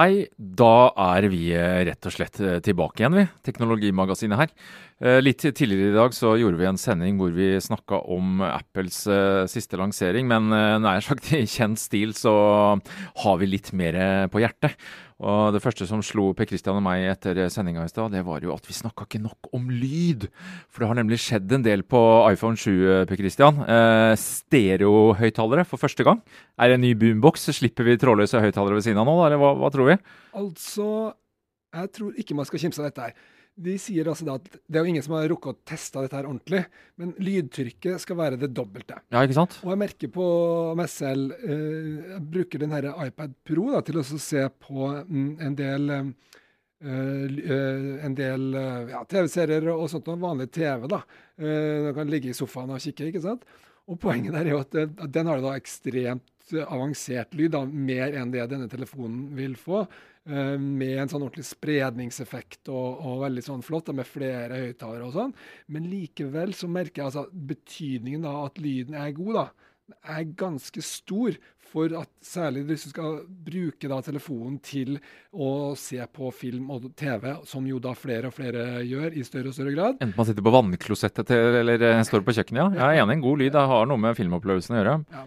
Hei, da er vi eh, rett og slett eh, tilbake igjen, vi. Teknologimagasinet her. Eh, litt tidligere i dag så gjorde vi en sending hvor vi snakka om Apples siste lansering, men nær sagt i kjent stil så har vi litt mer på hjertet. Og Det første som slo Per Christian og meg etter sendinga i stad, det var jo at vi snakka ikke nok om lyd. For det har nemlig skjedd en del på iPhone 7, Per Christian. Eh, Stereohøyttalere for første gang. Er det en ny boombox? Slipper vi trådløse høyttalere ved siden av nå, eller hva, hva tror vi? Altså, jeg tror ikke man skal kimse av dette her de sier altså da at det er jo ingen som har rukket å teste dette her ordentlig, men lydtrykket skal være det dobbelte. Ja, ikke sant? Og jeg merker på meg selv eh, Jeg bruker den her iPad Pro da, til å se på en del uh, en del ja, TV-serier og sånt, noe vanlig TV. da. Uh, kan ligge i sofaen og kikke. ikke sant? Og Poenget der er jo at, den har da ekstremt avansert lyd, da, mer enn det denne telefonen vil få. Eh, med en sånn ordentlig spredningseffekt og, og veldig sånn flott, med flere høyttalere og sånn. Men likevel så merker jeg altså betydningen av at lyden er god, da, er ganske stor for at særlig hvis du skal bruke da telefonen til å se på film og TV, som jo da flere og flere gjør i større og større grad. Enten man sitter på vannklosettet eller eh, står på kjøkkenet, ja. Jeg er enig, en god lyd det har noe med filmopplevelsen å gjøre. Ja.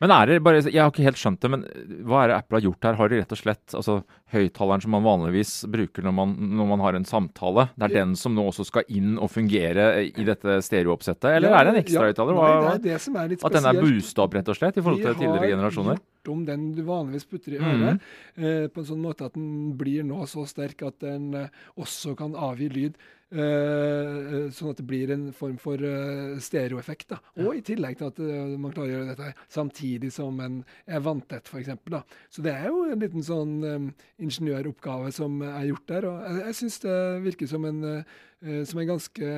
Men er det bare, Jeg har ikke helt skjønt det, men hva er det Apple har gjort her? Har de rett og slett altså høyttaleren som man vanligvis bruker når man, når man, har en samtale, det er den som nå også skal inn og fungere i dette stereooppsettet? Eller ja, er det en ekstra høyttaler? Ja, det er det som er litt spesielt. At den er boosta opp, rett og slett, i forhold til tidligere generasjoner? Gjort om den du vanligvis putter i øret, mm. eh, på en sånn måte at den blir nå så sterk at den eh, også kan avgi lyd. Uh, sånn at det blir en form for uh, stereoeffekt. da. Og i tillegg til at man klarer å gjøre dette samtidig som en er vanntett, f.eks. Så det er jo en liten sånn ingeniøroppgave som er gjort der. og Jeg, jeg syns det virker som en, som en ganske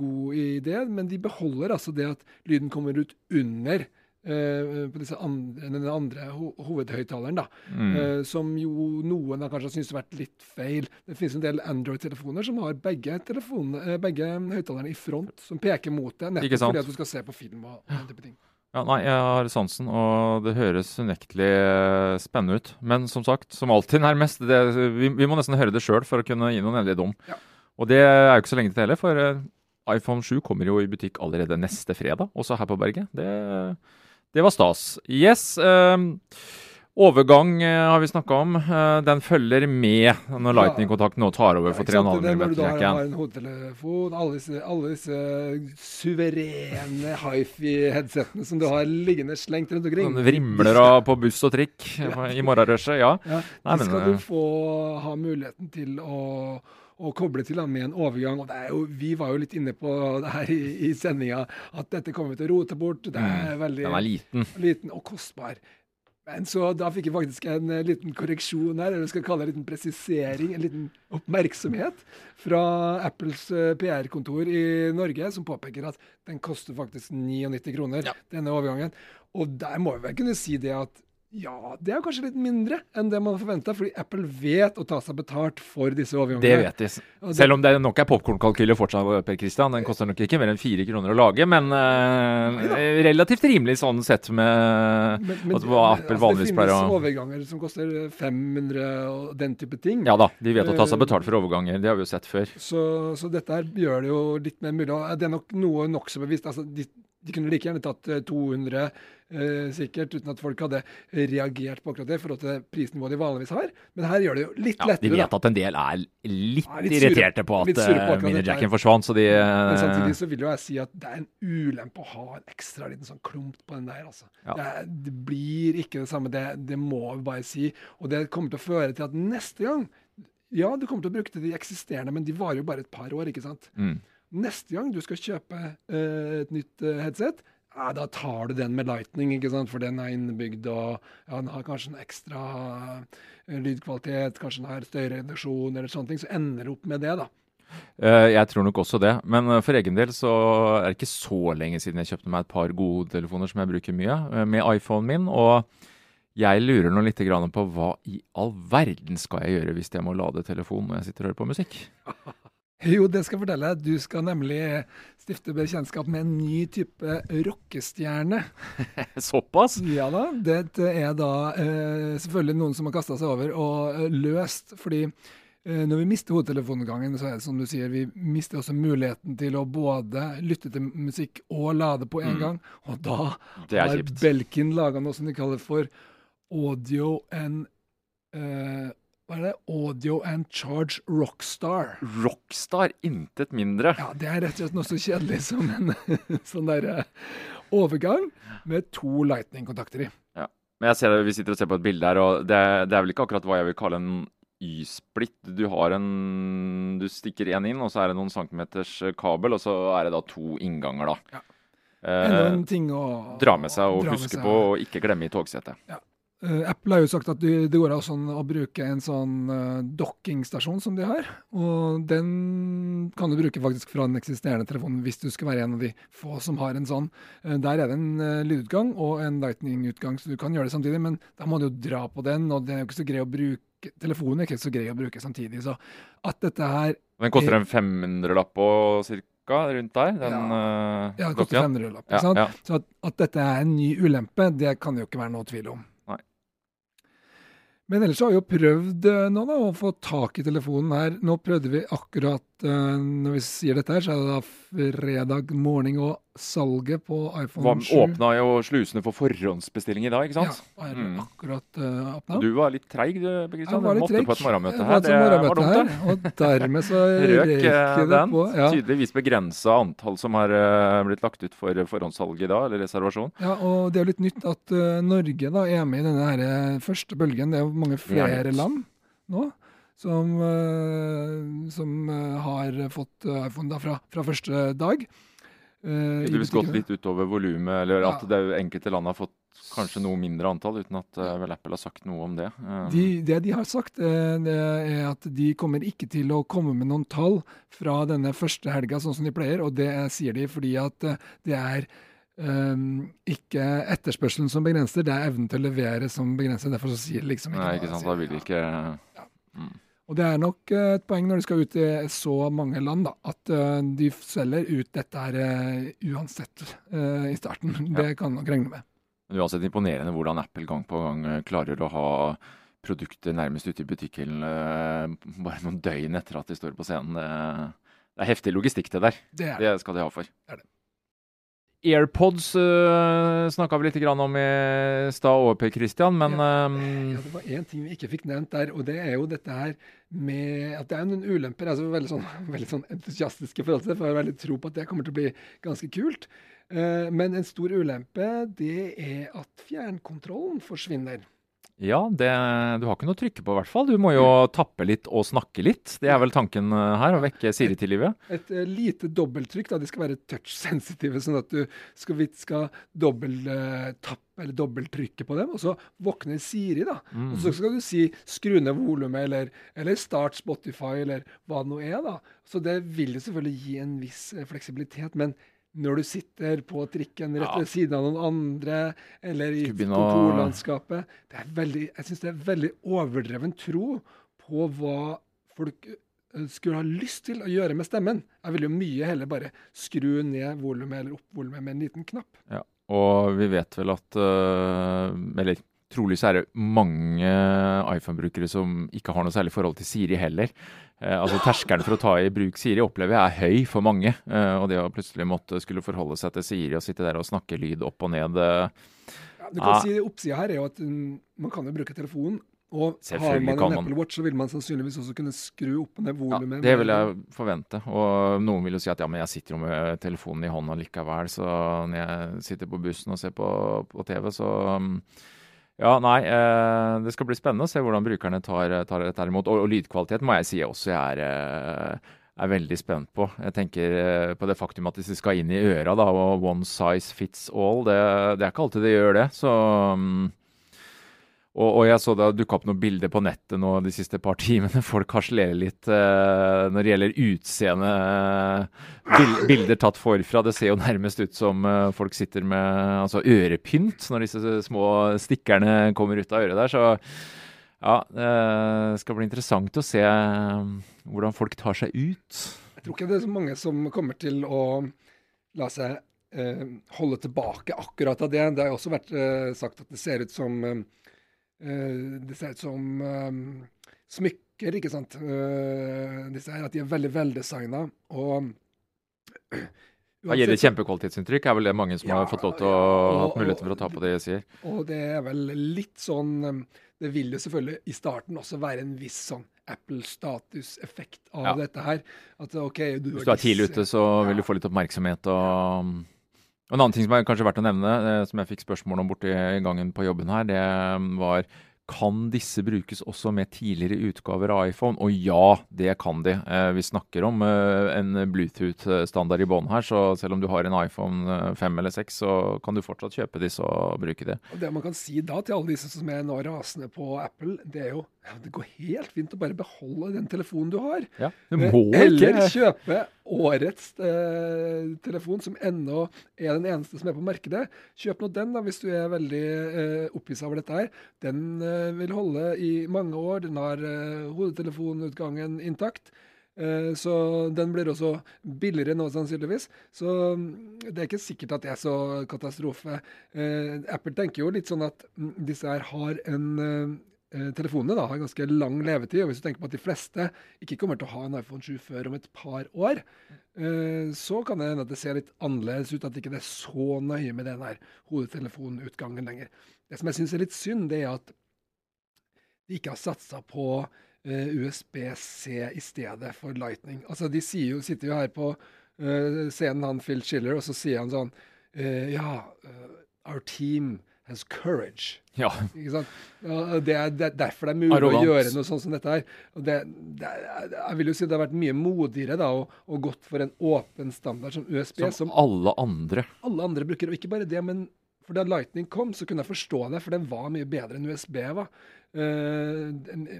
god idé, men de beholder altså det at lyden kommer ut under Uh, på andre, den andre ho hovedhøyttaleren, da. Mm. Uh, som jo noen har kanskje syntes har vært litt feil. Det finnes en del Android-telefoner som har begge, uh, begge høyttalerne i front, som peker mot deg, nettopp fordi at du skal se på film og, og den type ting. Ja, nei, jeg har sansen, og det høres unektelig spennende ut. Men som sagt, som alltid nærmest, det, vi, vi, må nesten høre det sjøl for å kunne gi noen endelig dom. Ja. Og det er jo ikke så lenge til heller, for iPhone 7 kommer jo i butikk allerede neste fredag, også her på Berget. Det det var stas. Yes. Uh, overgang uh, har vi snakka om. Uh, den følger med når. Lightning-kontakten nå tar over for 3,5 mm. Når du da har en hodetelefon, alle disse, alle disse suverene hifi-headsetene som du har liggende slengt rundt omkring. Som vrimler av på buss og trikk i morgenrushet, ja. ja. Nei, men, skal du få ha muligheten til å å koble til da, med en overgang. og jo, Vi var jo litt inne på det her i, i sendinga, at dette kommer vi til å rote bort. Det er mm. veldig Den er liten. liten og kostbar. Men så da fikk jeg faktisk en uh, liten korreksjon her, eller vi skal kalle det en liten presisering, en liten oppmerksomhet fra Apples uh, PR-kontor i Norge, som påpeker at den koster faktisk 99 kroner, ja. denne overgangen. Og der må vi vel kunne si det at ja, det er kanskje litt mindre enn det man forventa, fordi Apple vet å ta seg betalt for disse overgangene. Det vet de. Selv om det nok er popkornkalkyler fortsatt, Per Christian. Den koster nok ikke mer enn fire kroner å lage, men uh, relativt rimelig sånn sett med men, men, hva Apple altså, vanligvis pleier å Det finnes overganger som koster 500 og den type ting. Ja da, de vet å ta seg betalt for overganger. Det har vi jo sett før. Så, så dette her gjør det jo litt mer mulig. Det er nok noe nokså bevisst. altså de, de kunne like gjerne tatt 200 eh, eh, sikkert, uten at folk hadde reagert på akkurat det, i forhold til prisnivået de vanligvis har. Men her gjør det jo litt ja, lettere. De vet at en del er litt, ja, litt irriterte på at uh, minijacken forsvant, så de Men samtidig så vil jo jeg si at det er en ulempe å ha en ekstra liten sånn klump på den der, altså. Ja. Det, er, det, blir ikke det samme, det, det må vi bare si. Og det kommer til å føre til at neste gang Ja, du kommer til å bruke de eksisterende, men de varer jo bare et par år, ikke sant. Mm. Neste gang du skal kjøpe uh, et nytt uh, headset, ja, da tar du den med Lightning, ikke sant? for den er innebygd. og ja, Den har kanskje en ekstra uh, lydkvalitet, kanskje den har støyreduksjon eller sånne ting. Så ender du opp med det, da. Uh, jeg tror nok også det. Men uh, for egen del så er det ikke så lenge siden jeg kjøpte meg et par gode telefoner som jeg bruker mye, med iPhonen min. Og jeg lurer nå litt på hva i all verden skal jeg gjøre hvis jeg må lade telefonen når jeg sitter og hører på musikk? Jo, det skal jeg fortelle. Du skal nemlig stifte bekjentskap med en ny type rockestjerne. Såpass? Ja da. Det er da eh, selvfølgelig noen som har kasta seg over og eh, løst. fordi eh, når vi mister hodetelefongangen, så er det som du sier, vi mister også muligheten til å både lytte til musikk og lade på en mm. gang. Og da har Belkin laga noe som de kaller for audio and eh, hva er det? Audio and Charge Rockstar. Rockstar? Intet mindre. Ja, Det er rett og slett noe så kjedelig som en sånn derre overgang med to Lightning-kontakter i. Ja. Men jeg ser det, Vi sitter og ser på et bilde her, og det, det er vel ikke akkurat hva jeg vil kalle en Y-splitt. Du har en Du stikker én inn, og så er det noen centimeters kabel, og så er det da to innganger, da. Ja. Enda en ting å Dra med seg og huske på og ikke glemme i togsetet. Ja. Uh, Apple har jo sagt at det, går an sånn, å bruke en sånn uh, dokkingstasjon som de har. Og den kan du bruke faktisk fra den eksisterende telefonen hvis du skal være en av de få som har en sånn. Uh, der er det en uh, lydutgang og en lightning-utgang, så du kan gjøre det samtidig. Men da må du jo dra på den, og den er jo ikke så grei å bruke telefonen er ikke så grei å bruke samtidig. Så at dette her Den koster en 500-lapp på cirka? rundt der? Den, ja, ja, det koster 500-lapp. Ja, ja. Så at, at, dette er en ny ulempe, det kan det jo ikke være noe tvil om. Men ellers har vi jo prøvd eh, nå da, å få tak i telefonen her. Nå prøvde vi akkurat uh, Når vi sier dette her, så er det da fredag morgen og salget på iPhone 7 Åpna jo slusene for forhåndsbestilling i dag, ikke sant? Ja, er mm. akkurat uh, åpna. Du var litt treig, du, Kristian. Du måtte treg. på et morgenmøte her. Det var dumt, her, Og dermed så røk det den. på. Ja. Tydeligvis begrensa antall som har uh, blitt lagt ut for forhåndssalg i dag, eller reservasjon. Ja, og det er jo litt nytt at uh, Norge da er med i denne her, første bølgen. Det er jo mange flere land nå som, som har fått iPhone da fra, fra første dag. Uh, Tydeligvis gått litt utover volumet, eller ja. at det enkelte land har fått kanskje noe mindre antall, uten at uh, vel Apple har sagt noe om det. Uh. De, det de har sagt, det er at de kommer ikke til å komme med noen tall fra denne første helga, sånn som de pleier. Og det sier de fordi at det er um, ikke etterspørselen som begrenser, det er evnen til å levere som begrenser. Derfor så sier de liksom ikke Nei, ikke sant, da vil de ikke... Ja. Mm. Og det er nok eh, et poeng når de skal ut i så mange land, da, at uh, de selger ut dette her uh, uansett i starten. Ja. Det kan nok regne med. Det er uansett imponerende hvordan Apple gang på gang klarer å ha produkter nærmest ute i butikken bare noen døgn etter at de står på scenen. Det, det er heftig logistikk, det der. Det, det. det skal de ha for. Det er det. AirPods uh, snakka vi litt om i stad òg, Per Christian, men ja, ja, Det var én ting vi ikke fikk nevnt der, og det er jo dette her med at det er noen ulemper. altså Veldig sånn, veldig sånn entusiastiske forhold til det, for jeg har veldig tro på at det kommer til å bli ganske kult. Uh, men en stor ulempe, det er at fjernkontrollen forsvinner. Ja, det, du har ikke noe å trykke på i hvert fall. Du må jo tappe litt og snakke litt. Det er vel tanken eh, her, å vekke Siri til livet? Et, et uh, lite dobbelttrykk. De skal være touch-sensitive, sånn at du skal, skal dobbelttappe uh, eller dobbelttrykke på dem. Og så våkner Siri, da. Mm. Og så skal du si 'skru ned volumet', eller, eller 'start Spotify', eller hva det nå er. da. Så det vil jo selvfølgelig gi en viss fleksibilitet. men når du sitter på trikken rett ved siden av noen andre, eller i kontorlandskapet. Det er veldig, jeg syns det er veldig overdreven tro på hva folk eh, skulle ha lyst til å gjøre med stemmen. Jeg vil jo mye heller bare skru ned volumet eller opp volumet med en liten knapp. Ja, og vi vet vel at uh, Eller trolig så er det mange iPhone-brukere som ikke har noe særlig forhold til Siri heller. Eh, altså Terskelen for å ta i bruk Siri opplever jeg er høy for mange. Eh, og det å plutselig måtte skulle forholde seg til Siri og sitte der og snakke lyd opp og ned eh, ja, du kan ah. si Oppsida her er jo at um, man kan jo bruke telefonen. Og har man en Apple Watch, så vil man sannsynligvis også kunne skru opp ned volumet. Ja, det vil jeg forvente. Og noen vil jo si at ja, men jeg sitter jo med telefonen i hånda likevel, så når jeg sitter på bussen og ser på, på TV, så um, ja, nei, eh, Det skal bli spennende å se hvordan brukerne tar, tar dette imot. Og, og lydkvalitet må jeg si også jeg er, eh, er veldig spent på. Jeg tenker eh, på det faktum at de skal inn i øra, da, og one size fits all. Det, det er ikke alltid de gjør det. så... Um, Og, og, jeg så det dukka opp noen bilder på nettet nå de siste par timene. Folk harselerer litt uh, når det gjelder utseende. Bil, bilder tatt forfra. Det ser jo nærmest ut som uh, folk sitter med altså, ørepynt når disse små stikkerne kommer ut av øret der. Så ja, det skal bli interessant å se uh, hvordan folk tar seg ut. Jeg tror ikke det er så mange som kommer til å la seg holde tilbake akkurat av det. Det har også vært sagt at det ser ut som Eh, det ser ut som um, smykker, ikke sant. Uh, disse her, at de er veldig veldesigna. Og det gir det kjempekvalitetsinntrykk? Er vel det mange som ja, har fått lov til å ja, hatt muligheten for å ta på det jeg sier? Og det er vel litt sånn Det vil jo selvfølgelig i starten også være en viss sånn Apple-statuseffekt av ja. dette her. At OK du Hvis du er tidlig ute, så vil du få litt oppmerksomhet og og En annen ting som er kanskje verdt å nevne, eh, som jeg fikk spørsmål om borti gangen på jobben her, det var kan disse brukes også med tidligere utgaver av iPhone? Og ja, det kan de. Eh, vi snakker om eh, en Bluetooth-standard i bånn her, så selv om du har en iPhone 5 eller 6, så kan du fortsatt kjøpe disse og bruke det. Det man kan si da til alle disse som er nå rasende på Apple, det er jo ja, det går helt fint å bare beholde den telefonen du har. Ja, du må Eller kjøpe årets eh, telefon, som ennå er den eneste som er på markedet. Kjøp nå den da, hvis du er veldig eh, opphissa over dette her. Den eh, vil holde i mange år. Den har eh, hodetelefonutgangen intakt. Eh, så den blir også billigere nå, sannsynligvis. Så mm, det er ikke sikkert at det er så katastrofe. Eh, Apple tenker jo litt sånn at mm, disse her har en eh, Eh, telefonene da, har ganske lang levetid. og Hvis du tenker på at de fleste ikke kommer til å ha en iPhone 7 før om et par år, eh, så kan det hende at det ser litt annerledes ut, at det ikke er så nøye med den der hodetelefonutgangen lenger. Det som jeg syns er litt synd, det er at de ikke har satsa på eh, USB-C i stedet for Lightning. Altså, De jo, sitter jo her på scenen, han Phil Schiller, og så sier han sånn Ja, our team has courage. Ja. Det er, det, er, derfor det er mulig Arrogant. å gjøre noe sånt som dette her. Det, det, jeg vil jo si det har vært mye modigere da, og, og gått for en åpen standard som USB. Som, som, alle andre. Alle andre bruker. Og ikke bare det, men for da Lightning kom, så kunne jeg forstå det, for den var mye bedre enn USB var. Uh,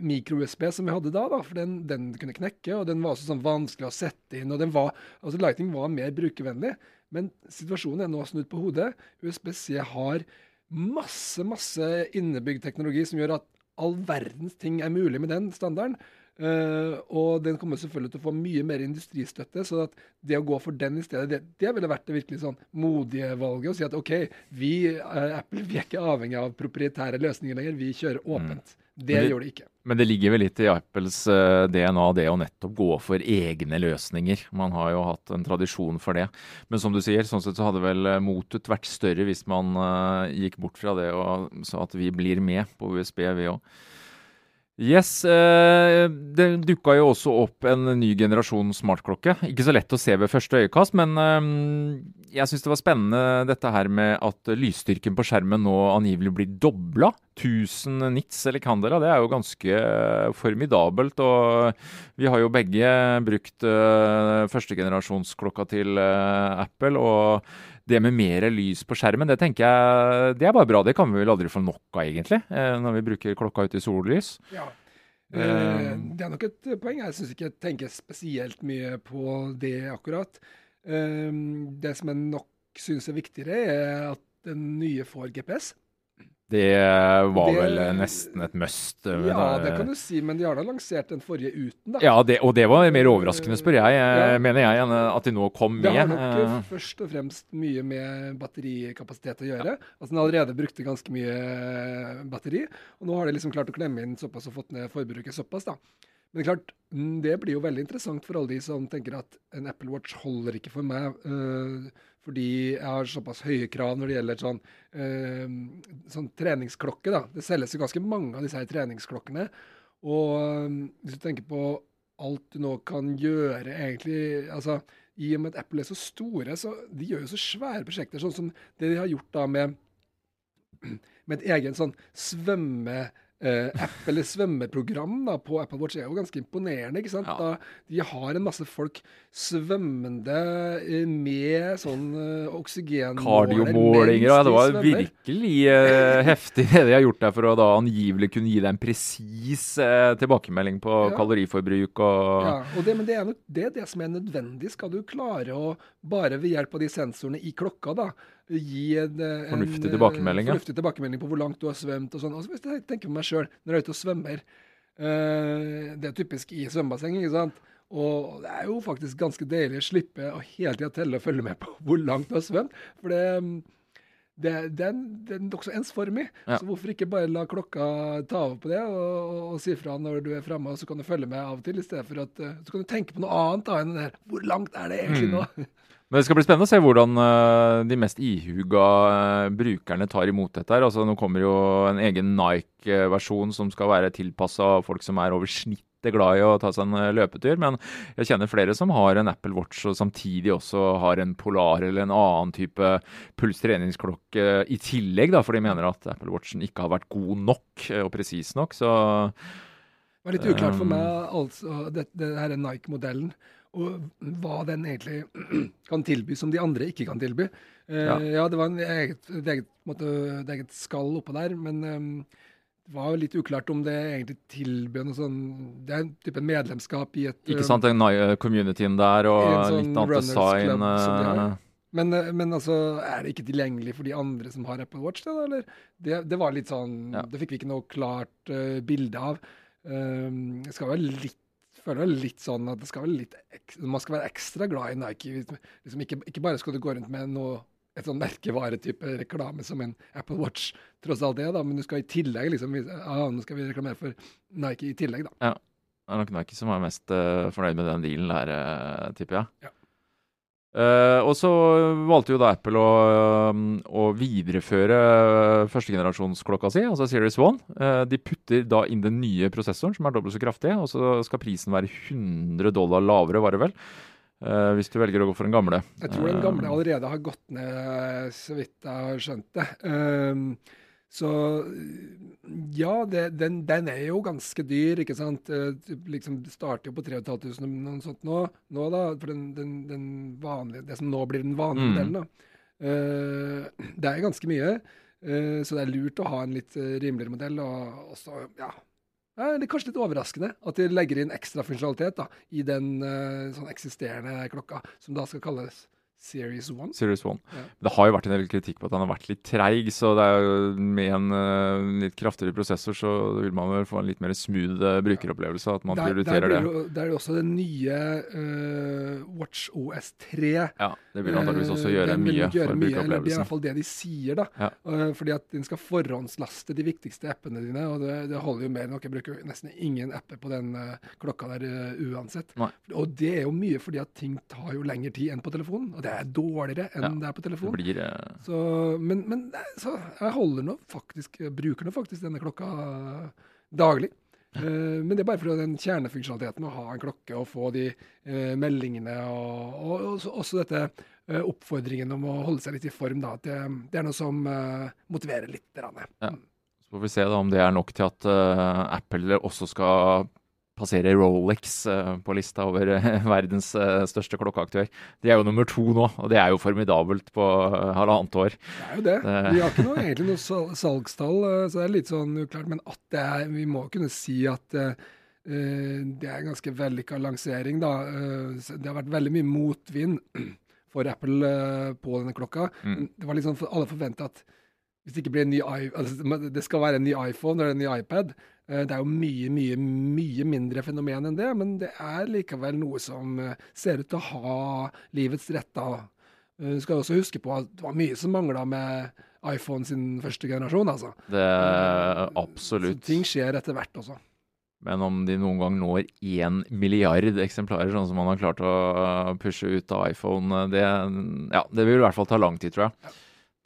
Mikro-USB som vi hadde da, da for den, den, kunne knekke, og den var også sånn vanskelig å sette inn. og den var, altså Lightning var mer brukervennlig. Men situasjonen er nå snudd på hodet. USB-C har masse, masse innebygd teknologi som gjør at all verdens ting er mulig med den standarden. Uh, og den kommer selvfølgelig til å få mye mer industristøtte. Så at det å gå for den i stedet, det, det ville vært det virkelig sånn modige valget. Å si at OK, vi uh, Apple vi er ikke avhengig av proprietære løsninger lenger. Vi kjører mm. åpent. Mm. Det, det gjør det ikke. Men det ligger vel litt i Apples eh, DNA det å nettopp gå for egne løsninger. Man har jo hatt en tradisjon for det. Men som du sier, sånn sett så hadde vel motet vært større hvis man gikk bort fra det og sa at vi blir med på USB, vi òg. Yes, eh, Det dukka jo også opp en ny generasjon smartklokke. Ikke så lett å se ved første øyekast, men eh, jeg syns det var spennende dette her med at lysstyrken på skjermen nå angivelig blir dobla. 1000 nits eller candela, det er jo ganske formidabelt. Og vi har jo begge brukt uh, førstegenerasjonsklokka til Apple. og det med mer lys på skjermen, det tenker jeg det er bare bra. Det kan vi vel aldri få nok av, egentlig, eh, når vi bruker klokka ute i sollys. Ja. Det er nok et poeng. Jeg syns ikke jeg tenker spesielt mye på det akkurat. det som jeg nok syns er viktigere, er at den nye får GPS. Det var det, vel nesten et must. Ja, det kan du si, men de har da lansert den forrige uten, da. Ja, det, og det var mer overraskende, spør jeg, ja. mener jeg, enn at de nå kom med. Det har nok først og fremst mye med batterikapasitet å gjøre. Ja. Altså Den allerede brukte ganske mye batteri, og nå har de liksom klart å klemme inn såpass og fått ned forbruket såpass, da. Men det klart, mm, det blir jo veldig interessant for alle de som tenker at en Apple Watch holder ikke for meg. øh, fordi jeg har såpass høye krav når det gjelder sånn, øh, sånn treningsklokke. da. Det selges jo ganske mange av disse her treningsklokkene. Og øh, hvis du tenker på alt du nå kan gjøre, egentlig altså, I og med at Apple er så store, så de gjør jo så svære prosjekter. Sånn som det de har gjort da med, med et egen sånn svømme eh, app eller svømmeprogram da, på Apple Watch er jo ganske imponerende. ikke sant? Ja. Da, de har en masse folk svømmende eh, med sånn eh, oksygenmåler Kardiomålinger. Ja, det var svømmer. virkelig eh, heftig det de har gjort der for å da angivelig kunne gi deg en presis eh, tilbakemelding på Ja. kaloriforbruk og Ja, og det, men det er, nok, det er det som er nødvendig. Skal du klare å bare ved hjelp av de sensorene i klokka da, gi en, en Fornuftig tilbakemelding, fornuftig ja. tilbakemelding på hvor langt du har svømt og sånn. Altså, hvis jeg tenker på meg sjøl når jeg er ute og svømmer uh, Det er typisk i svømmebasseng, ikke sant. Og det er jo faktisk ganske deilig å slippe å hele tida telle og følge med på hvor langt du har svømt. For det, det, det, er, er nokså ensformig. Ja. Så hvorfor ikke bare la klokka ta over på det, og, og, og si fra når du er framme, og så kan du følge med av og til, i stedet for at eh, Så kan du tenke på noe annet da enn det der Hvor langt er det egentlig Mm. nå? Men det skal bli spennende å se hvordan eh, de mest ihuga eh, brukerne tar imot dette. her. Altså, nå kommer jo en egen Nike-versjon som skal være tilpassa folk som er over snittet glad i å ta seg en eh, løpetur. Men jeg kjenner flere som har en Apple Watch og samtidig også har en Polar eller en annen type pulstreningsklokke i tillegg, da, for de mener at Apple Watchen ikke har vært god nok eh, og presis nok. Så Det var litt uklart for Um. meg, altså, det, det her er Nike-modellen. Og hva den egentlig kan tilby som de andre ikke kan tilby. Uh, Ja. ja. det var en eget, et eget, måte, et eget skall oppå der, men ehm, det var litt uklart om det egentlig tilbød noe sånn Det er en type medlemskap i et ikke sant, den communityen der og sånn litt annet design. de eh, Men, eh, men altså, er det ikke tilgjengelig for de andre som har Apple Watch? Det, da, eller? Det, det var litt sånn Ja. Det fikk vi ikke noe klart uh, bilde av. Um, det skal være litt føler det litt sånn at det skal være litt Man skal være ekstra glad i Nike. Liksom ikke, ikke bare skal du gå rundt med noe et sånn merkevaretype reklame som en Apple Watch tross alt er, da, men du skal i tillegg liksom ah, Nå skal vi reklamere for Nike i tillegg, da. Ja. Det er nok Nike som er mest uh, fornøyd med den dealen der, uh, tipper jeg. Ja. Uh, og så valgte jo da Apple å, å videreføre førstegenerasjonsklokka si, altså Series 1. Uh, de putter da inn den nye prosessoren, som er dobbelt så kraftig, og så skal prisen være 100 dollar lavere, var det vel? Eh, hvis du velger å gå for den gamle. Jeg tror den gamle Eh, allerede har gått ned, så vidt jeg har skjønt det. Uh, så ja, det, den, den er jo ganske dyr, ikke sant. Eh, liksom, starter jo på 3500 eller noe sånt nå, nå da, for den, den, den vanlige, det som nå blir den vanlige Mm. modellen. da. Det er ganske mye, så det er lurt å ha en litt rimeligere modell. Og også, ja, det er kanskje litt overraskende at de legger inn ekstra funksjonalitet da, i den eh, sånn eksisterende klokka, som da skal kalles Series 1. Series 1. Ja. Det har jo vært en del kritikk på at han har vært litt treig, så det er jo med en uh, litt kraftigere prosessor så vil man vel få en litt mer smooth uh, brukeropplevelse, at man Der, der, prioriterer blir det. der er det også den nye uh, Watch OS 3. Ja, det vil antakeligvis også gjøre mye gjøre for mye, eller Det er i hvert fall det de sier, da. Ja. Fordi at den skal forhåndslaste de viktigste appene dine, og det, det holder jo mer enn Jeg bruker nesten ingen apper på den klokka der uansett. Nei. Og det er jo mye fordi at ting tar jo lengre tid enn på telefonen, og det er dårligere enn Ja, det er på Det telefonen. blir eh, Så, men, men så jeg holder nå faktisk, bruker nå faktisk denne klokka daglig. Uh, men det er bare for den kjernefunksjonaliteten å ha en klokke og få de uh, meldingene, og, og også, også dette uh, oppfordringen om å holde seg litt i form. Da, at det, det er noe som motiverer litt. Ja. Så får vi se da om det er nok til at Apple også skal passere Rolex eh, på lista over eh, verdens eh, største klokkeaktør. De er jo nummer to nå, og det er jo formidabelt på halvannet år. Det er jo det. Vi har ikke noe, egentlig noe sal salgstall, så det er litt sånn uklart. Men at det er, vi må kunne si at det er en ganske vellykka lansering. da. Det har vært veldig mye motvind for Apple på denne klokka. Mm. Det var liksom Alle forventa at hvis det ikke blir en ny iPhone, altså, det skal være en ny iPhone eller en ny iPad. Eh, Det er jo mye, mye, mye mindre fenomen enn det, men det er likevel noe som eh, ser ut til å ha livets rett. da. Eh, Du skal også huske på at det var mye som mangla med iPhone sin første generasjon. altså. Det er absolutt. Så ting skjer etter hvert også. Men om de noen gang når én milliard eksemplarer, sånn som man har klart å pushe ut av iPhone, det, ja, det vil i hvert fall ta lang tid, tror jeg.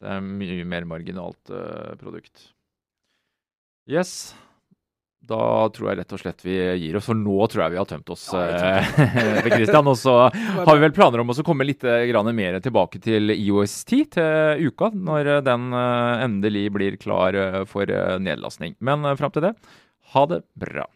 Det er mye mer marginalt uh, produkt. Yes. da tror jeg rett og slett vi gir oss, for nå tror jeg vi har tømt oss. Ja, eh, Christian, Og så har vi vel planer om å komme litt mer tilbake til IOS 10 til uka, når den endelig blir klar for nedlastning. Men fram til det, ha det bra.